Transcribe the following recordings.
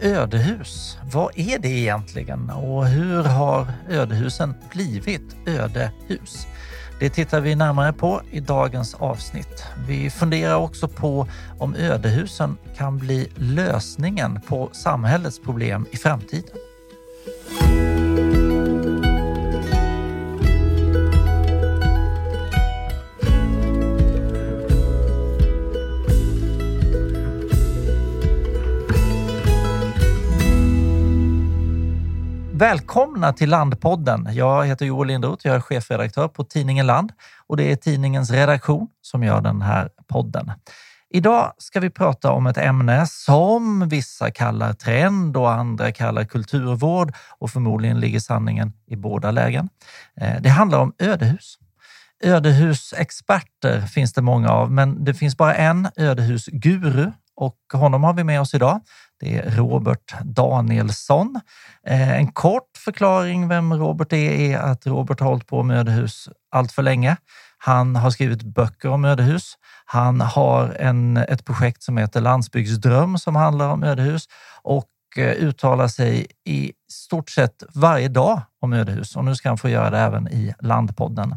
Ödehus, vad är det egentligen och hur har ödehusen blivit ödehus? Det tittar vi närmare på i dagens avsnitt. Vi funderar också på om ödehusen kan bli lösningen på samhällets problem i framtiden. Välkomna till Landpodden. Jag heter Joel Lindroth, jag är chefredaktör på tidningen Land och det är tidningens redaktion som gör den här podden. Idag ska vi prata om ett ämne som vissa kallar trend och andra kallar kulturvård och förmodligen ligger sanningen i båda lägen. Eh, det handlar om ödehus. Ödehusexperter finns det många av, men det finns bara en ödehusguru och honom har vi med oss idag. Det är Robert Danielsson. Eh, en kort förklaring vem Robert är, är att Robert har hållit på med ödehus allt för länge. Han har skrivit böcker om ödehus. Han har en, ett projekt som heter Landsbygdsdröm som handlar om ödehus och eh, uttalar sig i stort sett varje dag om ödehus och nu ska han få göra det även i Landpodden.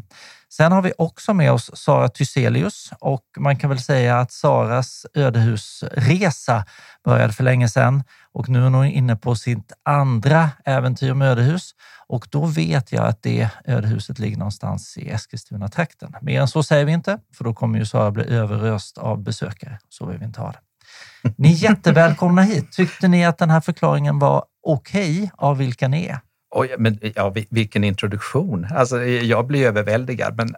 Sen har vi också med oss Sara Thyselius och man kan väl säga att Saras ödehusresa började för länge sedan och nu är hon inne på sitt andra äventyr med ödehus och då vet jag att det ödehuset ligger någonstans i Eskilstuna-trakten. Mer än så säger vi inte, för då kommer ju Sara bli överöst av besökare. Så vill vi inte ha det. Ni är jättevälkomna hit. Tyckte ni att den här förklaringen var okej okay av vilka ni är? Oj, men ja, vilken introduktion! Alltså, jag blir överväldigad, men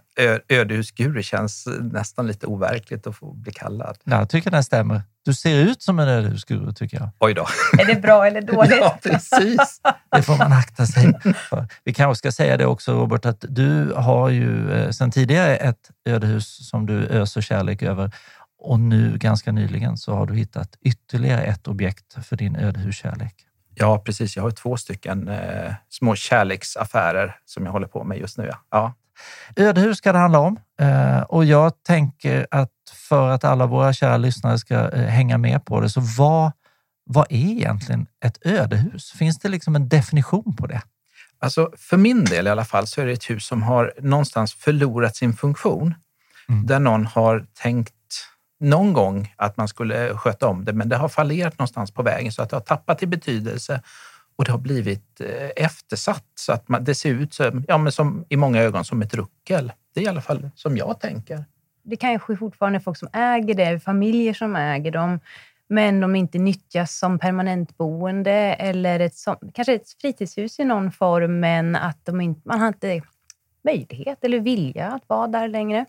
ödehusguru känns nästan lite overkligt att få bli kallad. Ja, jag tycker den stämmer. Du ser ut som en ödehusguru tycker jag. Oj då. Är det bra eller dåligt? ja, precis. Det får man akta sig för. Vi kanske ska säga det också, Robert, att du har ju eh, sedan tidigare ett ödehus som du öser kärlek över och nu ganska nyligen så har du hittat ytterligare ett objekt för din ödehuskärlek. Ja, precis. Jag har två stycken eh, små kärleksaffärer som jag håller på med just nu. Ja. ja. Ödehus ska det handla om eh, och jag tänker att för att alla våra kära lyssnare ska eh, hänga med på det, så vad, vad är egentligen ett ödehus? Finns det liksom en definition på det? Alltså, för min del i alla fall så är det ett hus som har någonstans förlorat sin funktion. Mm. Där någon har tänkt någon gång att man skulle sköta om det, men det har fallerat någonstans på vägen så att det har tappat i betydelse och det har blivit eh, eftersatt så att man, det ser ut som, ja, men som, i många ögon som ett ruckel. Det är i alla fall som jag tänker. Det kanske fortfarande är folk som äger det, familjer som äger dem, men de inte nyttjas som permanentboende eller ett, kanske ett fritidshus i någon form, men att de inte, man har inte möjlighet eller vilja att vara där längre.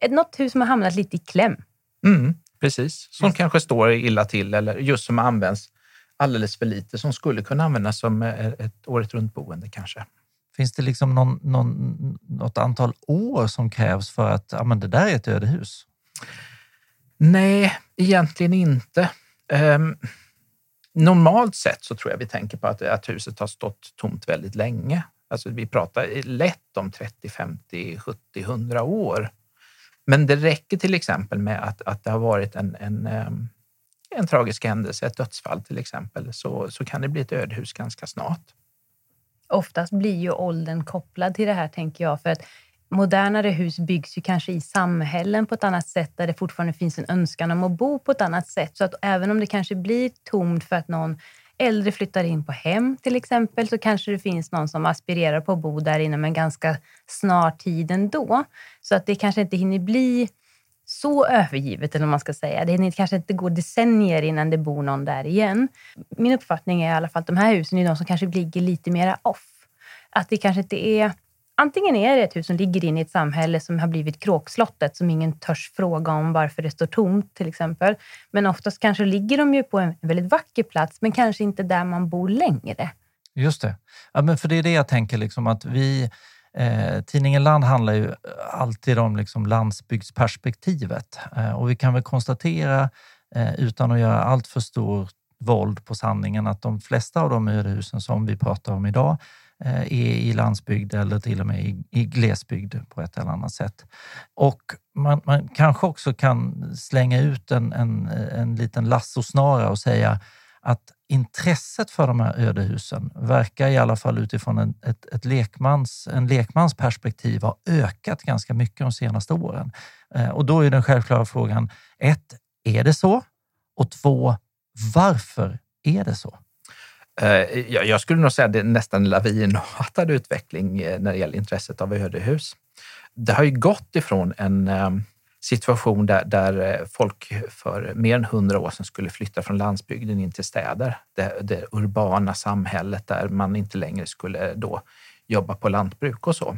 Ett, något hus som har hamnat lite i kläm. Mm, precis, som yes. kanske står illa till eller just som används alldeles för lite som skulle kunna användas som ett året runt boende kanske. Finns det liksom någon, någon, något antal år som krävs för att ja, men det där är ett ödehus? Nej, egentligen inte. Um, normalt sett så tror jag vi tänker på att, att huset har stått tomt väldigt länge. Alltså vi pratar lätt om 30, 50, 70, 100 år. Men det räcker till exempel med att, att det har varit en, en, ehm, en tragisk händelse, ett dödsfall till exempel, så, så kan det bli ett ödehus ganska snart. Oftast blir ju åldern kopplad till det här, tänker jag. För att modernare hus byggs ju kanske i samhällen på ett annat sätt, där det fortfarande finns en önskan om att bo på ett annat sätt. Så att även om det kanske blir tomt för att någon äldre flyttar in på hem till exempel, så kanske det finns någon som aspirerar på att bo där inom en ganska snar tid ändå. Så att det kanske inte hinner bli så övergivet, eller vad man ska säga. Det hinner kanske inte gå decennier innan det bor någon där igen. Min uppfattning är i alla fall att de här husen är de som kanske ligger lite mera off. Att det kanske inte är Antingen är det ett hus som ligger inne i ett samhälle som har blivit kråkslottet, som ingen törs fråga om varför det står tomt till exempel. Men oftast kanske ligger de ju på en väldigt vacker plats, men kanske inte där man bor längre. Just det. Ja, men för det är det jag tänker, liksom, att vi Eh, tidningen Land handlar ju alltid om liksom landsbygdsperspektivet eh, och vi kan väl konstatera eh, utan att göra allt för stort våld på sanningen att de flesta av de ödehusen som vi pratar om idag Eh, är i landsbygd eller till och med i, i glesbygd på ett eller annat sätt. Och man, man kanske också kan slänga ut en, en, en liten lassosnara och säga att intresset för de här ödehusen verkar i alla fall utifrån en, ett, ett lekmans, en lekmans perspektiv ha ökat ganska mycket de senaste åren. Eh, och då är den självklara frågan, ett, är det så? Och två, varför är det så? Eh, jag skulle nog säga att det är nästan lavinartad utveckling eh, när det gäller intresset av ödehus. Det har ju gått ifrån en eh, situation där, där folk för mer än hundra år sedan skulle flytta från landsbygden in till städer. Det, det urbana samhället där man inte längre skulle då jobba på lantbruk och så.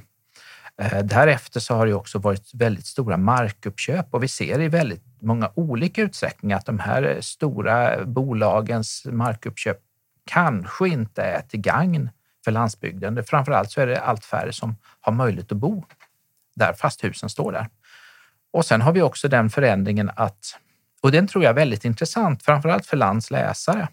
Därefter så har det också varit väldigt stora markuppköp och vi ser i väldigt många olika utsträckningar att de här stora bolagens markuppköp kanske inte är till gagn för landsbygden. Framförallt så är det allt färre som har möjlighet att bo där fast husen står där. Och sen har vi också den förändringen att, och den tror jag är väldigt intressant, framförallt för lands läsare,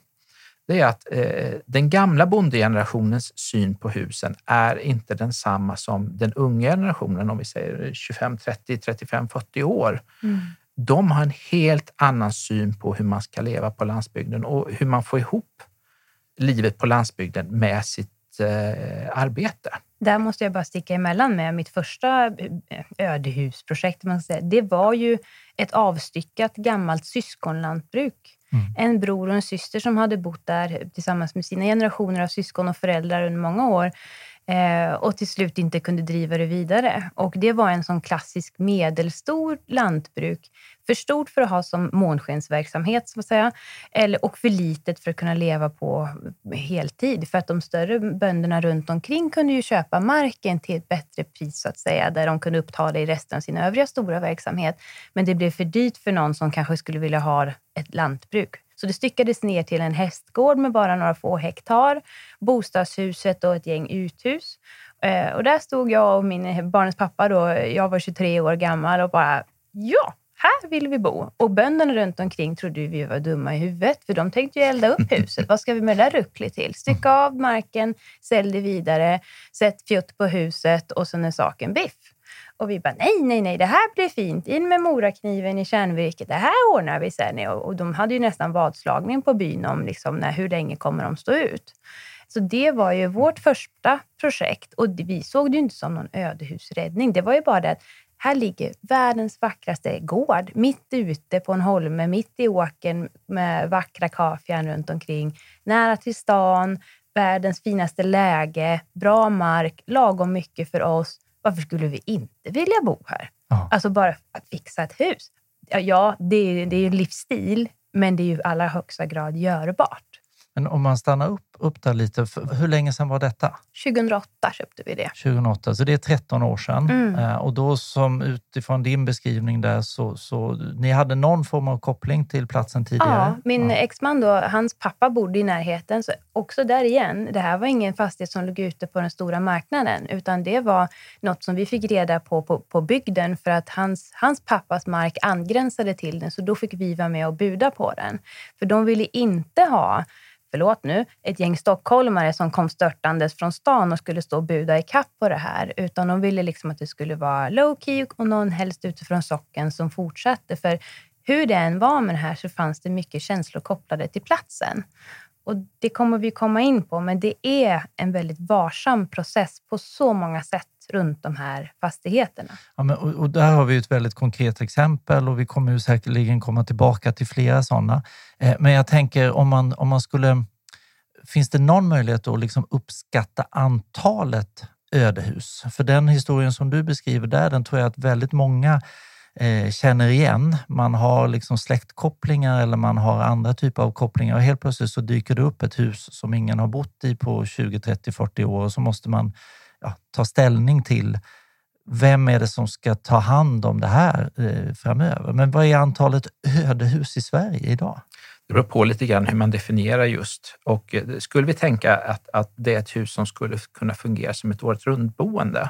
det är att eh, den gamla bondegenerationens syn på husen är inte densamma som den unga generationen, om vi säger 25, 30, 35, 40 år. Mm. De har en helt annan syn på hur man ska leva på landsbygden och hur man får ihop livet på landsbygden med sitt eh, arbete. Där måste jag bara sticka emellan med mitt första eh, ödehusprojekt. Man säga. Det var ju ett avstyckat gammalt syskonlantbruk. Mm. En bror och en syster som hade bott där tillsammans med sina generationer av syskon och föräldrar under många år Eh, och till slut inte kunde driva det vidare. Och Det var en sån klassisk medelstor lantbruk. För stort för att ha som månskensverksamhet, så att säga, eller, och för litet för att kunna leva på heltid. För att de större bönderna runt omkring kunde ju köpa marken till ett bättre pris, så att säga, där de kunde uppta det i resten av sin övriga stora verksamhet. Men det blev för dyrt för någon som kanske skulle vilja ha ett lantbruk. Så det styckades ner till en hästgård med bara några få hektar, bostadshuset och ett gäng uthus. Eh, och där stod jag och min barnens pappa, då, jag var 23 år gammal och bara ja, här vill vi bo. Och bönderna runt omkring trodde vi var dumma i huvudet, för de tänkte ju elda upp huset. Vad ska vi med det där rucklet till? Stycka av marken, sälj det vidare, sätt fjutt på huset och sen är saken biff. Och vi bara, nej, nej, nej, det här blir fint. In med morakniven i kärnvirket. Det här ordnar vi sen. Och de hade ju nästan vadslagning på byn om liksom, när, hur länge kommer de stå ut. Så det var ju vårt första projekt och vi såg det ju inte som någon ödehusräddning. Det var ju bara det att här ligger världens vackraste gård mitt ute på en holme, mitt i åkern med vackra kafjan runt omkring. Nära till stan, världens finaste läge, bra mark, lagom mycket för oss varför skulle vi inte vilja bo här? Ja. Alltså bara att fixa ett hus. Ja, det är, det är en livsstil, men det är ju i allra högsta grad görbart. Men om man stannar upp, upp där lite, hur länge sedan var detta? 2008 köpte vi det. 2008, så det är 13 år sedan. Mm. Eh, och då som utifrån din beskrivning där så, så ni hade någon form av koppling till platsen tidigare? Ja, min ja. exman då, hans pappa bodde i närheten. Så också där igen, det här var ingen fastighet som låg ute på den stora marknaden, utan det var något som vi fick reda på på, på bygden för att hans, hans pappas mark angränsade till den, så då fick vi vara med och buda på den. För de ville inte ha förlåt nu, ett gäng stockholmare som kom störtandes från stan och skulle stå och buda i kapp på det här, utan de ville liksom att det skulle vara low key och någon helst utifrån socken som fortsatte. För hur det än var med det här så fanns det mycket känslor kopplade till platsen. Och Det kommer vi komma in på, men det är en väldigt varsam process på så många sätt runt de här fastigheterna. Ja, men, och, och där har vi ett väldigt konkret exempel och vi kommer ju säkerligen komma tillbaka till flera sådana. Eh, men jag tänker om man, om man skulle... Finns det någon möjlighet att liksom uppskatta antalet ödehus? För den historien som du beskriver där, den tror jag att väldigt många eh, känner igen. Man har liksom släktkopplingar eller man har andra typer av kopplingar och helt plötsligt så dyker det upp ett hus som ingen har bott i på 20, 30, 40 år och så måste man ja, ta ställning till vem är det som ska ta hand om det här eh, framöver? Men vad är antalet ödehus i Sverige idag? Det beror på lite grann hur man definierar just. Och eh, skulle vi tänka att, att det är ett hus som skulle kunna fungera som ett året runt-boende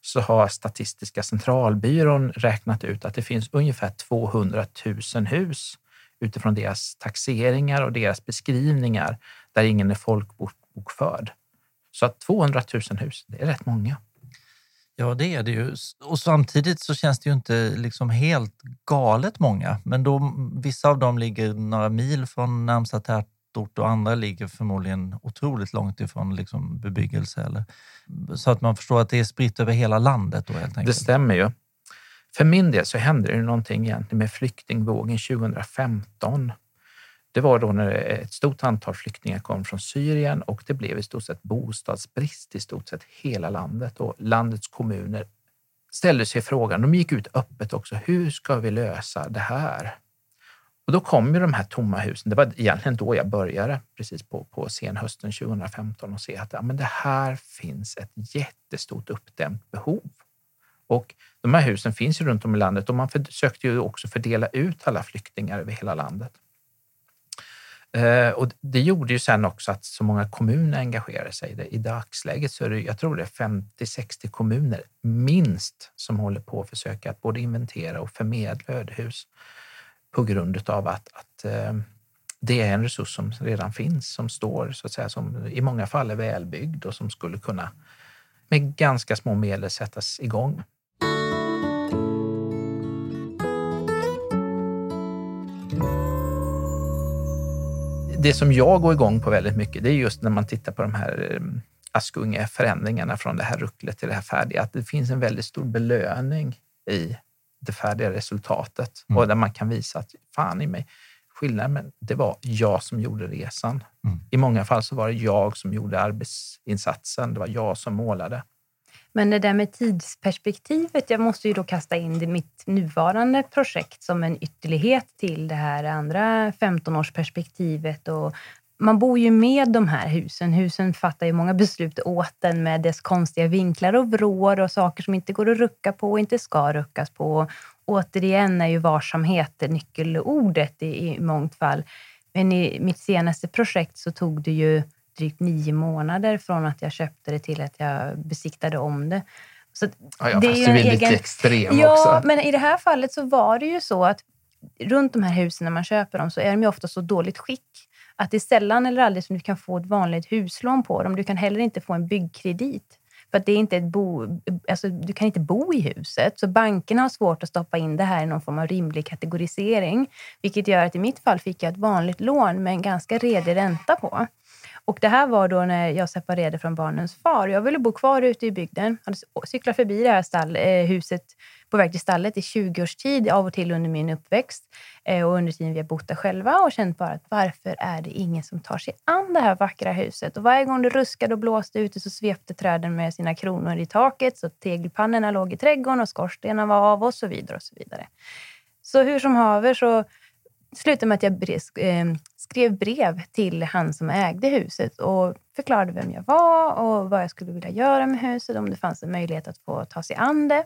så har Statistiska centralbyrån räknat ut att det finns ungefär 200 000 hus utifrån deras taxeringar och deras beskrivningar där ingen är folkbokförd. Så att 200 000 hus, det är rätt många. Ja, det är det ju. Och samtidigt så känns det ju inte liksom helt galet många. Men då, vissa av dem ligger några mil från närmsta tätort och andra ligger förmodligen otroligt långt ifrån liksom bebyggelse. Eller, så att man förstår att det är spritt över hela landet. Då, helt enkelt. Det stämmer ju. För min del så hände det någonting egentligen med flyktingvågen 2015. Det var då när ett stort antal flyktingar kom från Syrien och det blev i stort sett bostadsbrist i stort sett hela landet och landets kommuner ställde sig frågan, de gick ut öppet också, hur ska vi lösa det här? Och då kom ju de här tomma husen. Det var egentligen då jag började, precis på, på senhösten 2015 och se att ja, men det här finns ett jättestort uppdämt behov. Och de här husen finns ju runt om i landet och man försökte ju också fördela ut alla flyktingar över hela landet. Eh, och det gjorde ju sen också att så många kommuner engagerade sig. I dagsläget så är det, jag tror det är 50-60 kommuner minst som håller på att försöka att både inventera och förmedla ödehus på grund av att, att eh, det är en resurs som redan finns, som står, så att säga, som i många fall är välbyggd och som skulle kunna med ganska små medel sättas igång. Det som jag går igång på väldigt mycket, det är just när man tittar på de här eh, Askunge-förändringarna från det här rucklet till det här färdiga, att det finns en väldigt stor belöning i det färdiga resultatet mm. och där man kan visa att fan i mig, skillnaden, men det var jag som gjorde resan. Mm. I många fall så var det jag som gjorde arbetsinsatsen. Det var jag som målade. Men det där med tidsperspektivet, jag måste ju då kasta in det, mitt nuvarande projekt som en ytterlighet till det här andra 15-årsperspektivet. Och man bor ju med de här husen. Husen fattar ju många beslut åt en med dess konstiga vinklar och vrår och saker som inte går att rucka på och inte ska ruckas på. Återigen är ju varsamhet nyckelordet i, i mångt fall. Men i mitt senaste projekt så tog det ju drygt nio månader från att jag köpte det till att jag besiktade om det. Så ja, ja, det är ju en egen... lite extrem ja, också. men i det här fallet så var det ju så att runt de här husen när man köper dem så är de ju ofta så dåligt skick att det är sällan eller aldrig som du kan få ett vanligt huslån på dem. Du kan heller inte få en byggkredit. För att det är inte ett bo, alltså, du kan inte bo i huset. Så bankerna har svårt att stoppa in det här i någon form av rimlig kategorisering. Vilket gör att i mitt fall fick jag ett vanligt lån med en ganska redig ränta på. Och det här var då när jag separerade från barnens far. Jag ville bo kvar ute i bygden. Jag hade cyklat förbi det här stall, eh, huset på väg till stallet i 20 års tid, av och till under min uppväxt. Eh, och under tiden vi har bott där själva och känt bara att varför är det ingen som tar sig an det här vackra huset? Och varje gång det ruskade och blåste ute så svepte träden med sina kronor i taket så tegelpannorna låg i trädgården och skorstenarna var av och så vidare. och Så vidare. Så hur som haver så slutade med att jag eh, skrev brev till han som ägde huset och förklarade vem jag var och vad jag skulle vilja göra med huset, om det fanns en möjlighet att få ta sig an det.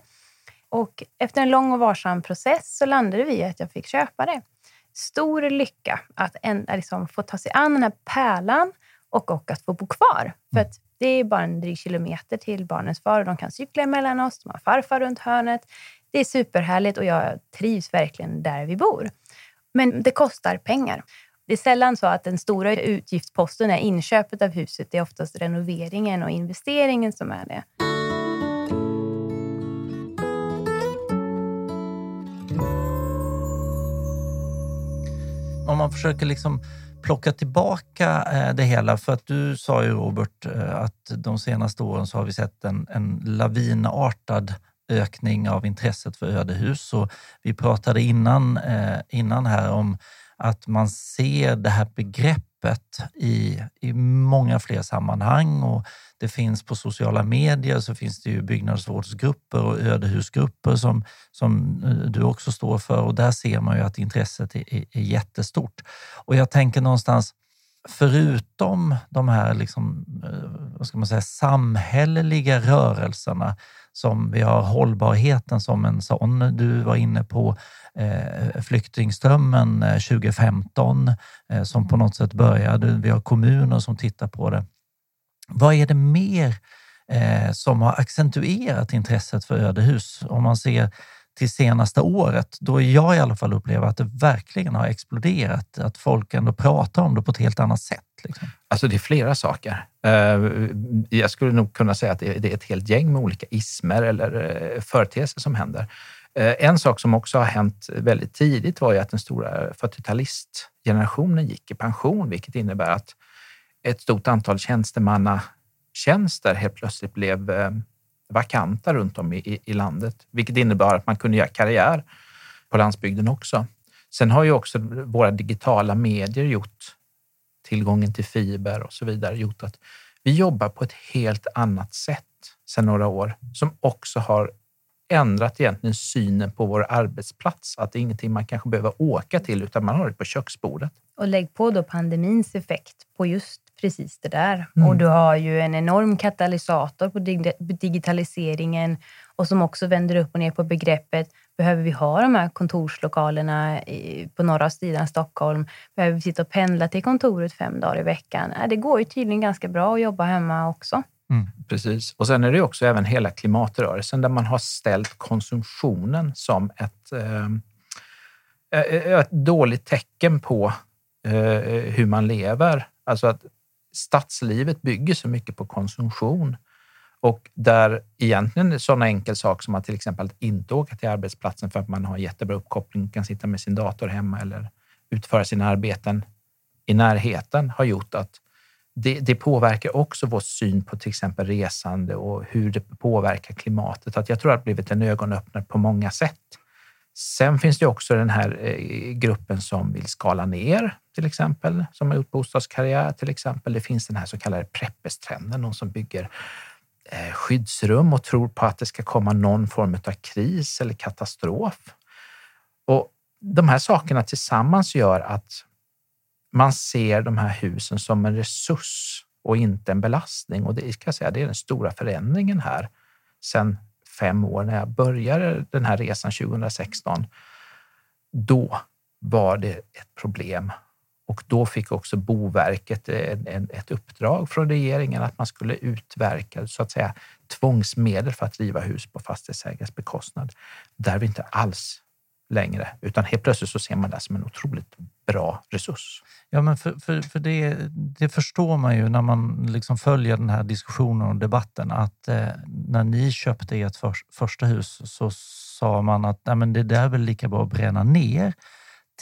Och efter en lång och varsam process så landade vi i att jag fick köpa det. Stor lycka att en, liksom få ta sig an den här pärlan och, och att få bo kvar. För att det är bara en dryg kilometer till barnens far och de kan cykla emellan oss. De har farfar runt hörnet. Det är superhärligt och jag trivs verkligen där vi bor. Men det kostar pengar. Det är sällan så att den stora utgiftsposten är inköpet av huset. Det är oftast renoveringen och investeringen som är det. Om man försöker liksom plocka tillbaka eh, det hela, för att du sa ju Robert eh, att de senaste åren så har vi sett en, en lavinartad ökning av intresset för ödehus. Och vi pratade innan, eh, innan här om att man ser det här begreppet i, i många fler sammanhang och det finns på sociala medier så finns det ju byggnadsvårdsgrupper och ödehusgrupper som, som eh, du också står för och där ser man ju att intresset är, är, är jättestort. Och jag tänker någonstans, förutom de här liksom, eh, vad ska man säga, samhälleliga rörelserna som vi har hållbarheten som en sån. Du var inne på eh, flyktingströmmen eh, 2015 eh, som på något sätt började. Vi har kommuner som tittar på det. Vad är det mer eh, som har accentuerat intresset för ödehus? Om man ser till senaste året, då jag i alla fall upplever att det verkligen har exploderat. Att folk ändå pratar om det på ett helt annat sätt. Liksom. Alltså det är flera saker. Eh, jag skulle nog kunna säga att det är ett helt gäng med olika ismer eller eh, företeelser som händer. Eh, en sak som också har hänt väldigt tidigt var ju att den stora 40-talistgenerationen gick i pension, vilket innebär att ett stort antal tjänstemannatjänster helt plötsligt blev vakanta runt om i, i landet, vilket innebar att man kunde göra karriär på landsbygden också. Sen har ju också våra digitala medier gjort tillgången till fiber och så vidare gjort att vi jobbar på ett helt annat sätt sedan några år som också har ändrat egentligen synen på vår arbetsplats. Att det är ingenting man kanske behöver åka till utan man har det på köksbordet. Och lägg på då pandemins effekt på just precis det där. Mm. Och du har ju en enorm katalysator på digitaliseringen och som också vänder upp och ner på begreppet Behöver vi ha de här kontorslokalerna på norra sidan Stockholm? Behöver vi sitta och pendla till kontoret fem dagar i veckan? Det går ju tydligen ganska bra att jobba hemma också. Mm. Precis. Och sen är det också även hela klimatrörelsen där man har ställt konsumtionen som ett, eh, ett dåligt tecken på eh, hur man lever. Alltså att stadslivet bygger så mycket på konsumtion och där egentligen sådana enkel sak som att till exempel att inte åka till arbetsplatsen för att man har jättebra uppkoppling, kan sitta med sin dator hemma eller utföra sina arbeten i närheten har gjort att det, det, påverkar också vår syn på till exempel resande och hur det påverkar klimatet. Att jag tror att det har blivit en ögonöppnare på många sätt. Sen finns det också den här eh, gruppen som vill skala ner, till exempel, som har gjort bostadskarriär till exempel. Det finns den här så kallade preppestrenden, de som bygger eh, skyddsrum och tror på att det ska komma någon form av kris eller katastrof. Och de här sakerna tillsammans gör att man ser de här husen som en resurs och inte en belastning. Och det, ska jag säga, det är den stora förändringen här sen fem år när jag började den här resan 2016. Då var det ett problem och då fick också Boverket ett uppdrag från regeringen att man skulle utverka så att säga tvångsmedel för att riva hus på fastighetsägares bekostnad. Där vi inte alls längre, utan helt plötsligt så ser man det som en otroligt bra resurs. Ja, men för, för, för det, det förstår man ju när man liksom följer den här diskussionen och debatten att eh, när ni köpte ert för, första hus så sa man att Nej, men det där är väl lika bra att bränna ner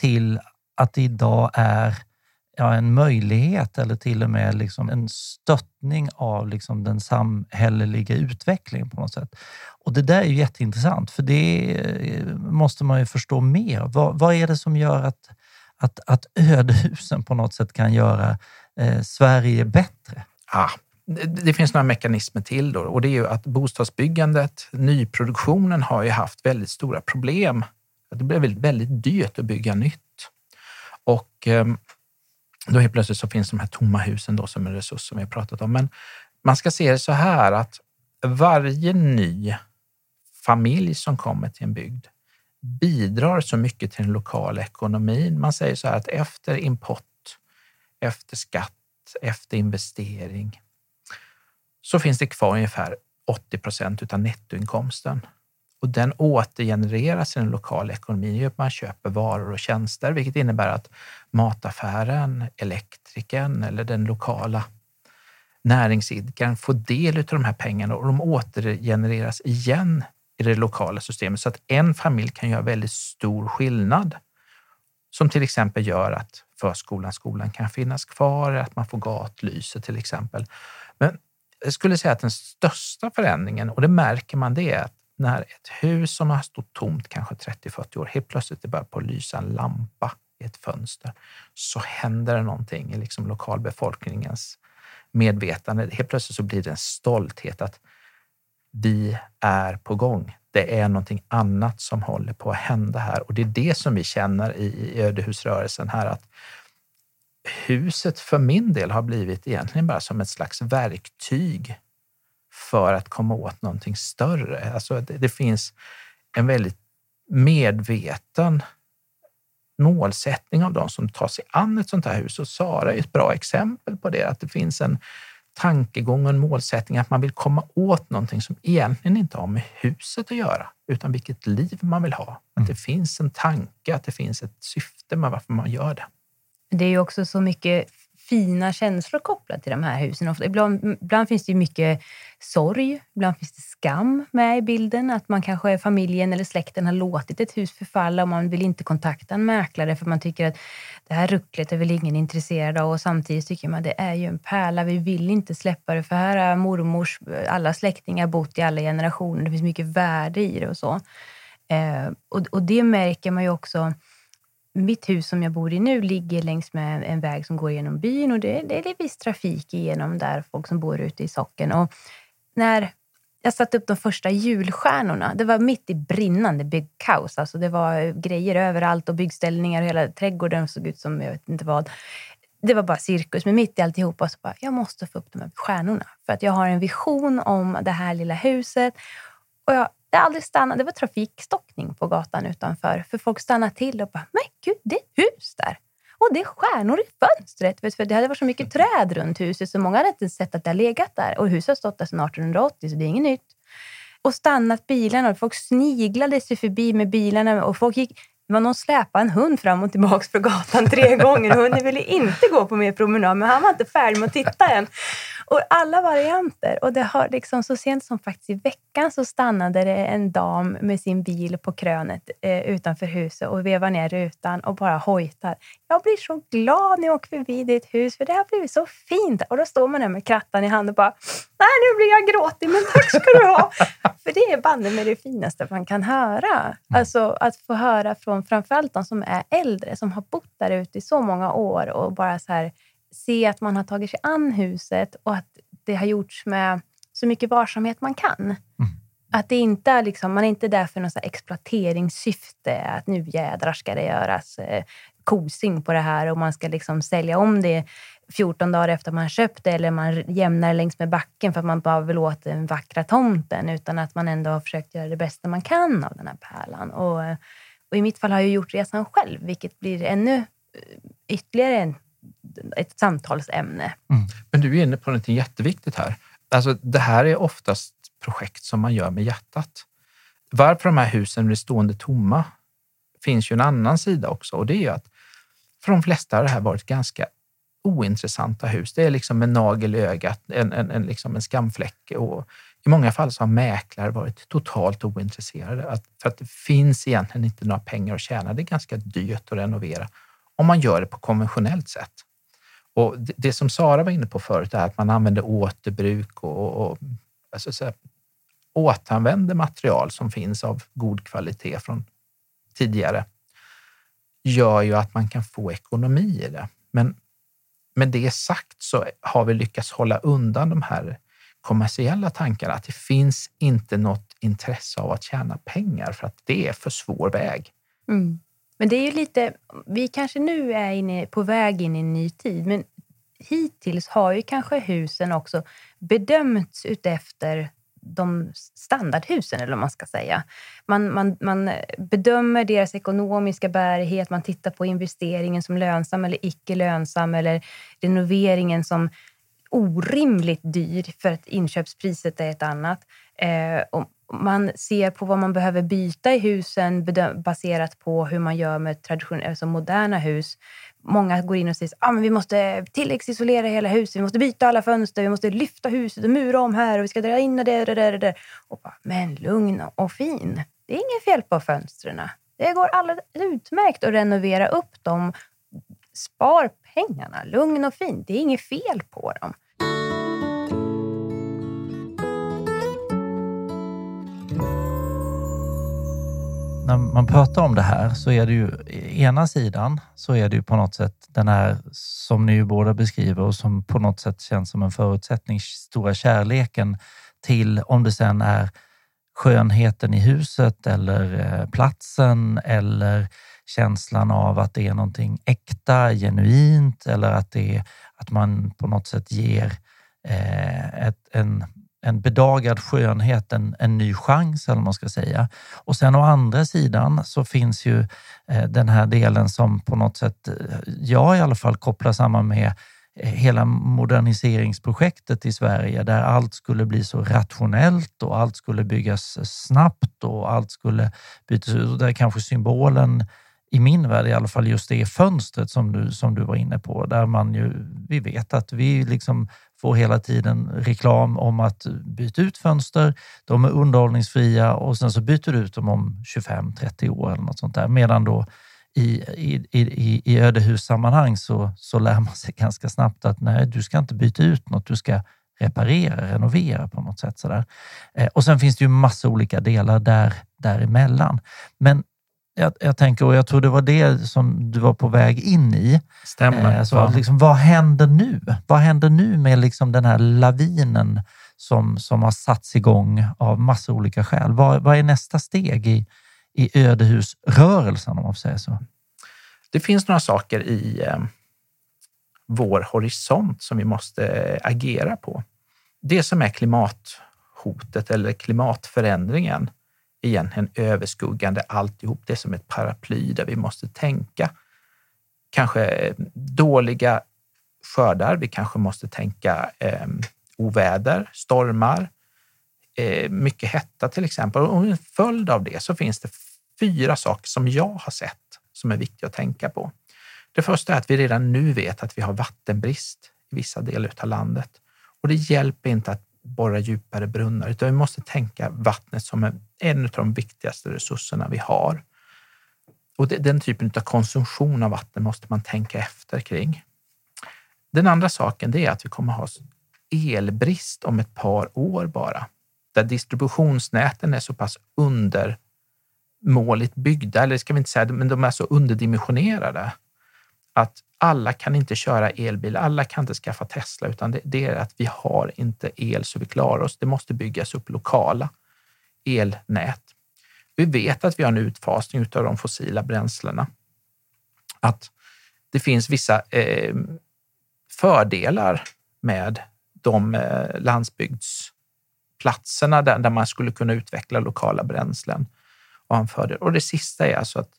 till att det idag är ja, en möjlighet eller till och med liksom en stöttning av liksom den samhälleliga utvecklingen på något sätt. Och Det där är ju jätteintressant, för det eh, måste man ju förstå mer. Vad, vad är det som gör att, att, att ödehusen på något sätt kan göra eh, Sverige bättre? Ah, det finns några mekanismer till då och det är ju att bostadsbyggandet, nyproduktionen har ju haft väldigt stora problem. Det blev väldigt, väldigt dyrt att bygga nytt. Och ehm, då helt plötsligt så finns de här tomma husen då som en resurs som vi har pratat om. Men man ska se det så här att varje ny familj som kommer till en bygd bidrar så mycket till den lokala ekonomin. Man säger så här att efter import, efter skatt, efter investering så finns det kvar ungefär 80 procent av nettoinkomsten. Och den återgenereras i den lokala ekonomin att man köper varor och tjänster, vilket innebär att mataffären, elektrikern eller den lokala näringsidkaren får del av de här pengarna och de återgenereras igen i det lokala systemet så att en familj kan göra väldigt stor skillnad. Som till exempel gör att förskolan, skolan kan finnas kvar, att man får gatlyse till exempel. Men jag skulle säga att den största förändringen, och det märker man, det är att när ett hus som har stått tomt kanske 30-40 år, helt plötsligt det börjar på att lysa en lampa i ett fönster, så händer det någonting i liksom lokalbefolkningens medvetande. Helt plötsligt så blir det en stolthet att vi är på gång. Det är någonting annat som håller på att hända här och det är det som vi känner i ödehusrörelsen här att huset för min del har blivit egentligen bara som ett slags verktyg för att komma åt någonting större. Alltså det, det finns en väldigt medveten målsättning av de som tar sig an ett sånt här hus. Och Sara är ett bra exempel på det, att det finns en tankegång och en målsättning att man vill komma åt någonting som egentligen inte har med huset att göra, utan vilket liv man vill ha. Att det finns en tanke, att det finns ett syfte med varför man gör det. Det är ju också så mycket fina känslor kopplade till de här husen. Ibland, ibland finns det mycket sorg, ibland finns det skam med i bilden. Att man kanske, familjen eller släkten har låtit ett hus förfalla och man vill inte kontakta en mäklare för man tycker att det här rucklet är väl ingen intresserad av och samtidigt tycker man att det är ju en pärla, vi vill inte släppa det för här har mormors alla släktingar bott i alla generationer, det finns mycket värde i det och så. Eh, och, och det märker man ju också mitt hus som jag bor i nu ligger längs med en väg som går genom byn och det, det är viss trafik igenom där, folk som bor ute i socken. Och när jag satte upp de första julstjärnorna, det var mitt i brinnande byggkaos. Alltså det var grejer överallt och byggställningar och hela trädgården såg ut som jag vet inte vad. Det var bara cirkus, men mitt i alltihopa så bara, jag måste få upp de här stjärnorna. För att jag har en vision om det här lilla huset. Och jag det aldrig stannat. Det var trafikstockning på gatan utanför. För folk stannade till och bara, men gud, det är ett hus där. Och det är stjärnor i fönstret. För det hade varit så mycket träd runt huset så många hade inte sett att det har legat där. Och huset har stått där sedan 1880 så det är inget nytt. Och stannat bilarna och folk sniglade sig förbi med bilarna och folk gick det var någon släpade en hund fram och tillbaka på gatan tre gånger. Hunden ville inte gå på mer promenad, men han var inte färdig med att titta än. Och alla varianter. Och det har liksom, så sent som faktiskt i veckan så stannade det en dam med sin bil på krönet eh, utanför huset och vevade ner rutan och bara hojtar. Jag blir så glad när jag åker förbi ditt hus, för det har blivit så fint. Och då står man där med krattan i handen och bara, nej nu blir jag gråtig, men tack ska du ha. för det är banne med det finaste man kan höra. Mm. Alltså att få höra från framförallt de som är äldre, som har bott där ute i så många år och bara så här, se att man har tagit sig an huset och att det har gjorts med så mycket varsamhet man kan. Mm. Att det inte är liksom, man är inte där för något exploateringssyfte, att nu jädrar ska det göras eh, kosing på det här och man ska liksom sälja om det 14 dagar efter man köpt det eller man jämnar längs med backen för att man bara vill åt den vackra tomten, utan att man ändå har försökt göra det bästa man kan av den här pärlan. Och, och i mitt fall har jag gjort resan själv, vilket blir ännu eh, ytterligare en ett samtalsämne. Mm. Men du är inne på något jätteviktigt här. Alltså, det här är oftast projekt som man gör med hjärtat. Varför de här husen blir stående tomma finns ju en annan sida också och det är att för de flesta har det här varit ganska ointressanta hus. Det är liksom en nagel i ögat, en, en, en, liksom en skamfläck och i många fall så har mäklare varit totalt ointresserade. Att, för att det finns egentligen inte några pengar att tjäna. Det är ganska dyrt att renovera om man gör det på konventionellt sätt. Och det som Sara var inne på förut är att man använder återbruk och, och alltså så här, återanvänder material som finns av god kvalitet från tidigare gör ju att man kan få ekonomi i det. Men med det sagt så har vi lyckats hålla undan de här kommersiella tankarna, att det finns inte något intresse av att tjäna pengar för att det är för svår väg. Mm. Men det är ju lite, vi kanske nu är inne, på väg in i en ny tid, men hittills har ju kanske husen också bedömts utefter de standardhusen, eller vad man ska säga. Man, man, man bedömer deras ekonomiska bärighet, man tittar på investeringen som lönsam eller icke lönsam eller renoveringen som orimligt dyr för att inköpspriset är ett annat. Eh, och man ser på vad man behöver byta i husen baserat på hur man gör med alltså moderna hus. Många går in och säger att ah, vi måste tilläggsisolera hela huset, vi måste byta alla fönster, vi måste lyfta huset och mura om här och vi ska dra in det där, det där, där. Och bara, men lugn och fin. Det är inget fel på fönstren. Det går alldeles utmärkt att renovera upp dem. Spar pengarna, lugn och fin. Det är inget fel på dem. När man pratar om det här så är det ju ena sidan så är det ju på något sätt den här som ni ju båda beskriver och som på något sätt känns som en förutsättning, stora kärleken till om det sen är skönheten i huset eller eh, platsen eller känslan av att det är någonting äkta, genuint eller att, det är, att man på något sätt ger eh, ett, en en bedagad skönhet, en, en ny chans eller vad man ska säga. Och sen å andra sidan så finns ju eh, den här delen som på något sätt, eh, jag i alla fall kopplar samman med eh, hela moderniseringsprojektet i Sverige där allt skulle bli så rationellt och allt skulle byggas snabbt och allt skulle bytas ut. Och där kanske symbolen i min värld i alla fall just det fönstret som du, som du var inne på, där man ju, vi vet att vi liksom får hela tiden reklam om att byta ut fönster, de är underhållningsfria och sen så byter du ut dem om 25-30 år eller något sånt där. Medan då i, i, i, i ödehussammanhang så, så lär man sig ganska snabbt att nej, du ska inte byta ut något, du ska reparera, renovera på något sätt. Sådär. Eh, och sen finns det ju massa olika delar där, däremellan. Men jag, jag, tänker, och jag tror det var det som du var på väg in i. Stämmer. Eh, så, liksom, vad händer nu? Vad händer nu med liksom den här lavinen som, som har satts igång av massa olika skäl? Vad, vad är nästa steg i, i ödehusrörelsen om man får säga så? Det finns några saker i eh, vår horisont som vi måste agera på. Det som är klimathotet eller klimatförändringen egentligen överskuggande alltihop. Det är som ett paraply där vi måste tänka. Kanske eh, dåliga skördar. Vi kanske måste tänka eh, oväder, stormar, eh, mycket hetta till exempel. Och en följd av det så finns det fyra saker som jag har sett som är viktiga att tänka på. Det första är att vi redan nu vet att vi har vattenbrist i vissa delar av landet och det hjälper inte att borra djupare brunnar, utan vi måste tänka vattnet som en av de viktigaste resurserna vi har. Och den typen av konsumtion av vatten måste man tänka efter kring. Den andra saken är att vi kommer ha elbrist om ett par år bara, där distributionsnäten är så pass undermåligt byggda, eller ska vi inte säga, men de är så underdimensionerade att alla kan inte köra elbil, alla kan inte skaffa Tesla, utan det, det, är att vi har inte el så vi klarar oss. Det måste byggas upp lokala elnät. Vi vet att vi har en utfasning av de fossila bränslena. Att det finns vissa eh, fördelar med de eh, landsbygdsplatserna där, där man skulle kunna utveckla lokala bränslen. Och, en fördel. och det sista är alltså att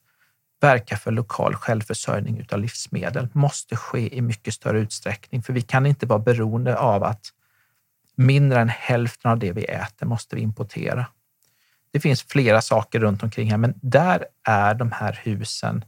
verka för lokal självförsörjning av livsmedel måste ske i mycket större utsträckning, för vi kan inte vara beroende av att mindre än hälften av det vi äter måste vi importera. Det finns flera saker runt omkring här, men där är de här husen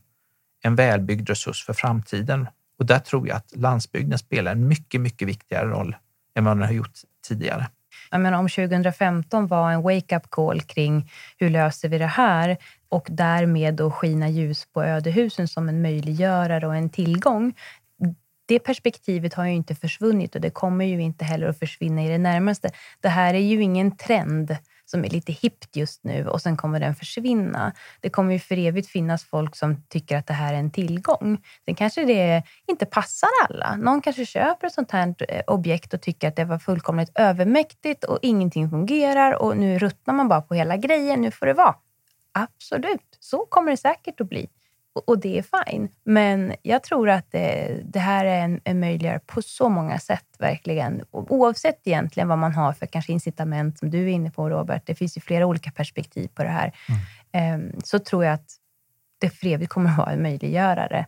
en välbyggd resurs för framtiden. Och där tror jag att landsbygden spelar en mycket, mycket viktigare roll än vad den har gjort tidigare. Jag menar, om 2015 var en wake-up call kring hur löser vi det här och därmed då skina ljus på ödehusen som en möjliggörare och en tillgång. Det perspektivet har ju inte försvunnit och det kommer ju inte heller att försvinna i det närmaste. Det här är ju ingen trend som är lite hippt just nu och sen kommer den försvinna. Det kommer ju för evigt finnas folk som tycker att det här är en tillgång. Sen kanske det inte passar alla. Någon kanske köper ett sånt här eh, objekt och tycker att det var fullkomligt övermäktigt och ingenting fungerar och nu ruttnar man bara på hela grejen. Nu får det vara. Absolut, så kommer det säkert att bli. Och det är fine. Men jag tror att det, det här är en, en möjliggörare på så många sätt, verkligen. Oavsett egentligen vad man har för kanske incitament, som du är inne på Robert. Det finns ju flera olika perspektiv på det här. Mm. Um, så tror jag att det för evigt kommer att vara en möjliggörare.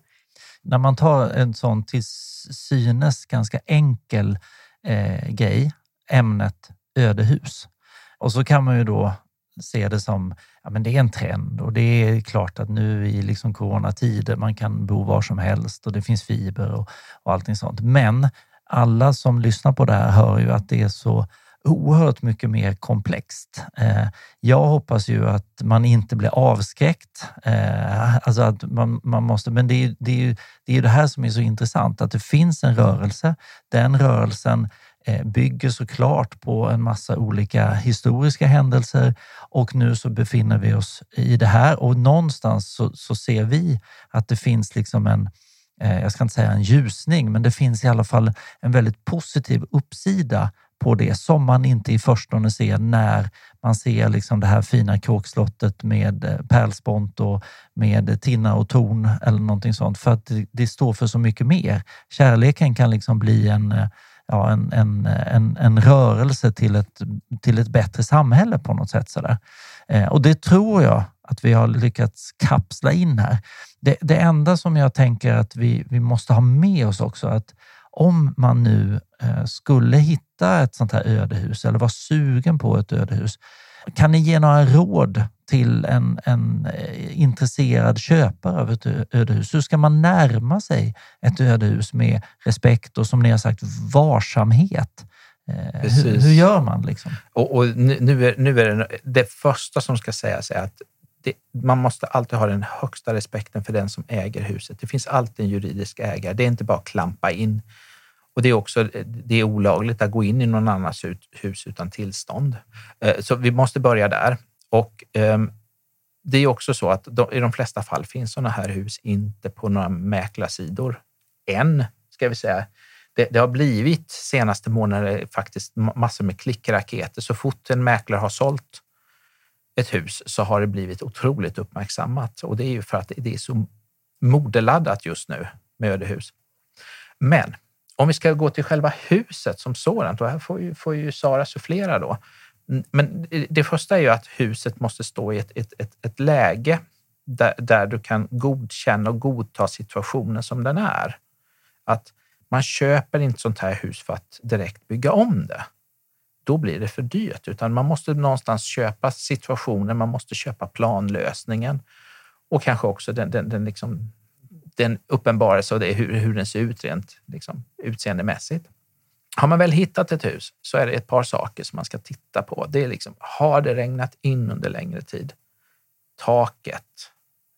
När man tar en sån till synes ganska enkel eh, grej, ämnet ödehus, och så kan man ju då se det som ja, men det är en trend och det är klart att nu i liksom coronatider, man kan bo var som helst och det finns fiber och, och allting sånt. Men alla som lyssnar på det här hör ju att det är så oerhört mycket mer komplext. Eh, jag hoppas ju att man inte blir avskräckt. Eh, alltså att man, man måste, men det är, det, är ju, det är det här som är så intressant, att det finns en rörelse. Den rörelsen Eh, bygger såklart på en massa olika historiska händelser och nu så befinner vi oss i det här och någonstans så, så ser vi att det finns liksom en, eh, jag ska inte säga en ljusning, men det finns i alla fall en väldigt positiv uppsida på det som man inte i förstone ser när man ser liksom det här fina kråkslottet med eh, pärlspont och med tinna och torn eller någonting sånt. För att det, det står för så mycket mer. Kärleken kan liksom bli en ja, en, en, en, en rörelse till ett, till ett bättre samhälle på något sätt. Sådär. Eh, och det tror jag att vi har lyckats kapsla in här. Det, det enda som jag tänker att vi, vi måste ha med oss också, att om man nu eh, skulle hitta ett sånt här ödehus eller vara sugen på ett ödehus, kan ni ge några råd till en, en eh, intresserad köpare av ett ödehus? Hur ska man närma sig ett ödehus med respekt och som ni har sagt varsamhet? Eh, hur, hur, gör man? Liksom? Och, och nu, är, nu är det, det första som ska sägas är att det, man måste alltid ha den högsta respekten för den som äger huset. Det finns alltid en juridisk ägare. Det är inte bara att klampa in. Och det är också eh, det är olagligt att gå in i någon annans hus utan tillstånd. Eh, så vi måste börja där. Och ehm, det är också så att i de flesta fall finns sådana här hus inte på några mäklarsidor. Än, ska vi säga. Det, det har blivit senaste månader faktiskt massor med klickraketer. Så fort en mäklare har sålt ett hus så har det blivit otroligt uppmärksammat och det är ju för att det är så modeladdat just nu med ödehus. Men om vi ska gå till själva huset som sådant, och här får ju, får ju Sara sufflera då. Mm, men det första är ju att huset måste stå i ett, ett, ett, ett läge där, där du kan godkänna och godta situationen som den är. Att man köper inte sånt här hus för att direkt bygga om det då blir det för dyrt. Utan man måste någonstans köpa situationen, man måste köpa planlösningen och kanske också den, den, den, liksom, den uppenbarelse av det, hur, hur den ser ut rent liksom, utseendemässigt. Har man väl hittat ett hus så är det ett par saker som man ska titta på. Det är liksom, har det regnat in under längre tid? Taket?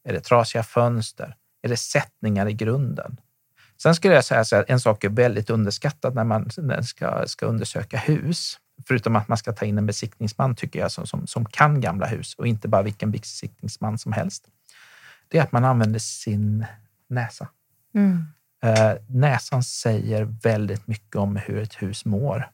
Är det trasiga fönster? Är det sättningar i grunden? Sen skulle jag säga att en sak är väldigt underskattad när man ska, ska undersöka hus förutom att man ska ta in en besiktningsman, tycker jag, som, som, som kan gamla hus och inte bara vilken besiktningsman som helst, det är att man använder sin näsa. Mm. Eh, näsan säger väldigt mycket om hur ett hus mår.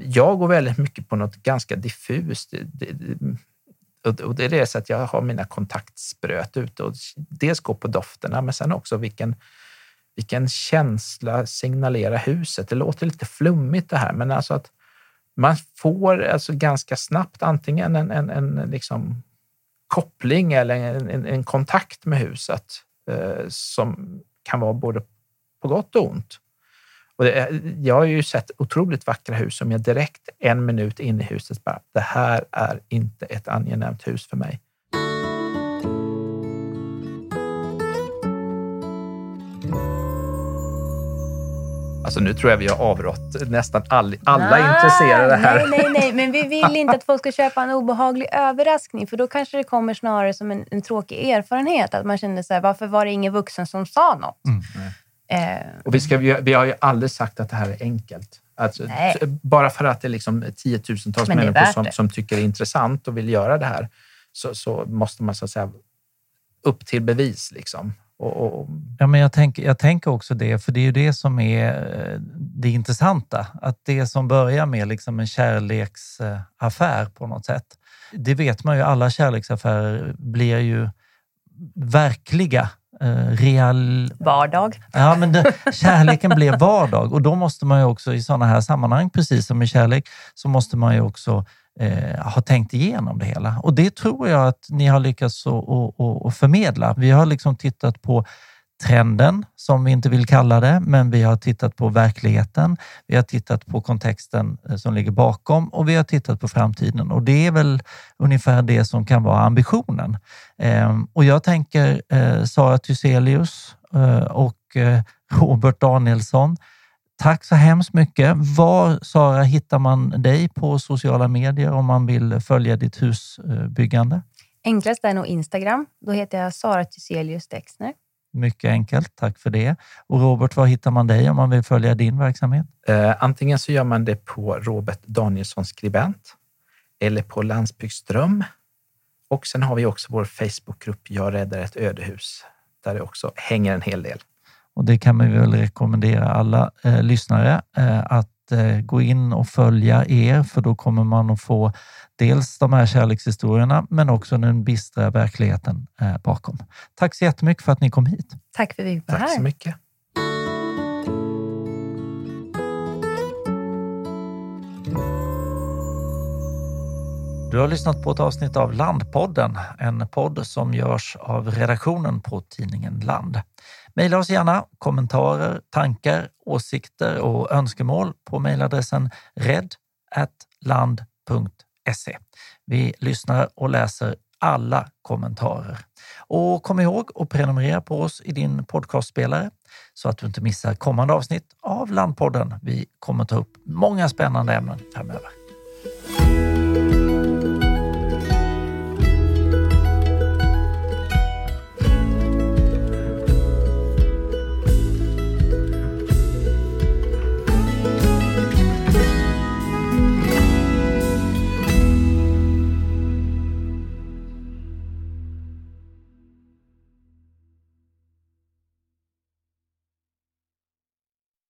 Jag går väldigt mycket på något ganska diffust. Det, det, och det är så att jag har mina kontaktspröt ute och dels går på dofterna, men sen också vilken, vilken känsla signalerar huset. Det låter lite flummigt det här, men alltså att man får alltså ganska snabbt antingen en, en, en liksom koppling eller en, en, kontakt med huset Eh, som kan vara både på gott och ont. Och det, jag har ju sett otroligt vackra hus som jag direkt en minut in i huset bara, det här är inte ett angenämt hus för mig. Alltså nu tror jag vi har avrått nästan all, alla nej, intresserade här. Nej, nej, nej, men vi vill inte att folk ska köpa en obehaglig överraskning för då kanske det kommer snarare som en, en tråkig erfarenhet. Att man känner så här, varför var det ingen vuxen som sa något? Mm. Eh. Och vi, ska, vi, vi har ju aldrig sagt att det här är enkelt. Alltså, bara för att det är liksom tiotusentals människor som, som tycker det är intressant och vill göra det här så, så måste man så att säga upp till bevis. Liksom. Och, och... Ja, men jag, tänk, jag tänker också det, för det är ju det som är eh, det intressanta. Att det som börjar med liksom en kärleksaffär på något sätt, det vet man ju, alla kärleksaffärer blir ju verkliga eh, real... Vardag. Ja, men det, kärleken blir vardag och då måste man ju också i sådana här sammanhang, precis som i kärlek, så måste man ju också eh, har tänkt igenom det hela. Och det tror jag att ni har lyckats att förmedla. Vi har liksom tittat på trenden, som vi inte vill kalla det, men vi har tittat på verkligheten. Vi har tittat på kontexten eh, som ligger bakom och vi har tittat på framtiden och det är väl ungefär det som kan vara ambitionen. Ehm, och jag tänker eh, Sara Thyselius eh, och eh, Robert Danielsson, Tack så hemskt mycket. Var, Sara, hittar man dig på sociala medier om man vill följa ditt husbyggande? Enklast är nog Instagram. Då heter jag Sara Thyselius Dexner. Mycket enkelt, tack för det. Och Robert, var hittar man dig om man vill följa din verksamhet? Eh, antingen så gör man det på Robert Danielsson Skribent eller på Landsbygdsdröm. Och sen har vi också vår Facebookgrupp Jag räddar ett ödehus där det också hänger en hel del. Och det kan man väl rekommendera alla eh, lyssnare eh, att eh, gå in och följa er, för då kommer man att få dels de här kärlekshistorierna, men också den bistra verkligheten eh, bakom. Tack så jättemycket för att ni kom hit. Tack för att vi var här. Tack så mycket. Du har lyssnat på ett avsnitt av Landpodden, en podd som görs av redaktionen på tidningen Land. Maila oss gärna kommentarer, tankar, åsikter och önskemål på mejladressen red.land.se Vi lyssnar och läser alla kommentarer. Och kom ihåg att prenumerera på oss i din podcastspelare så att du inte missar kommande avsnitt av Landpodden. Vi kommer ta upp många spännande ämnen framöver.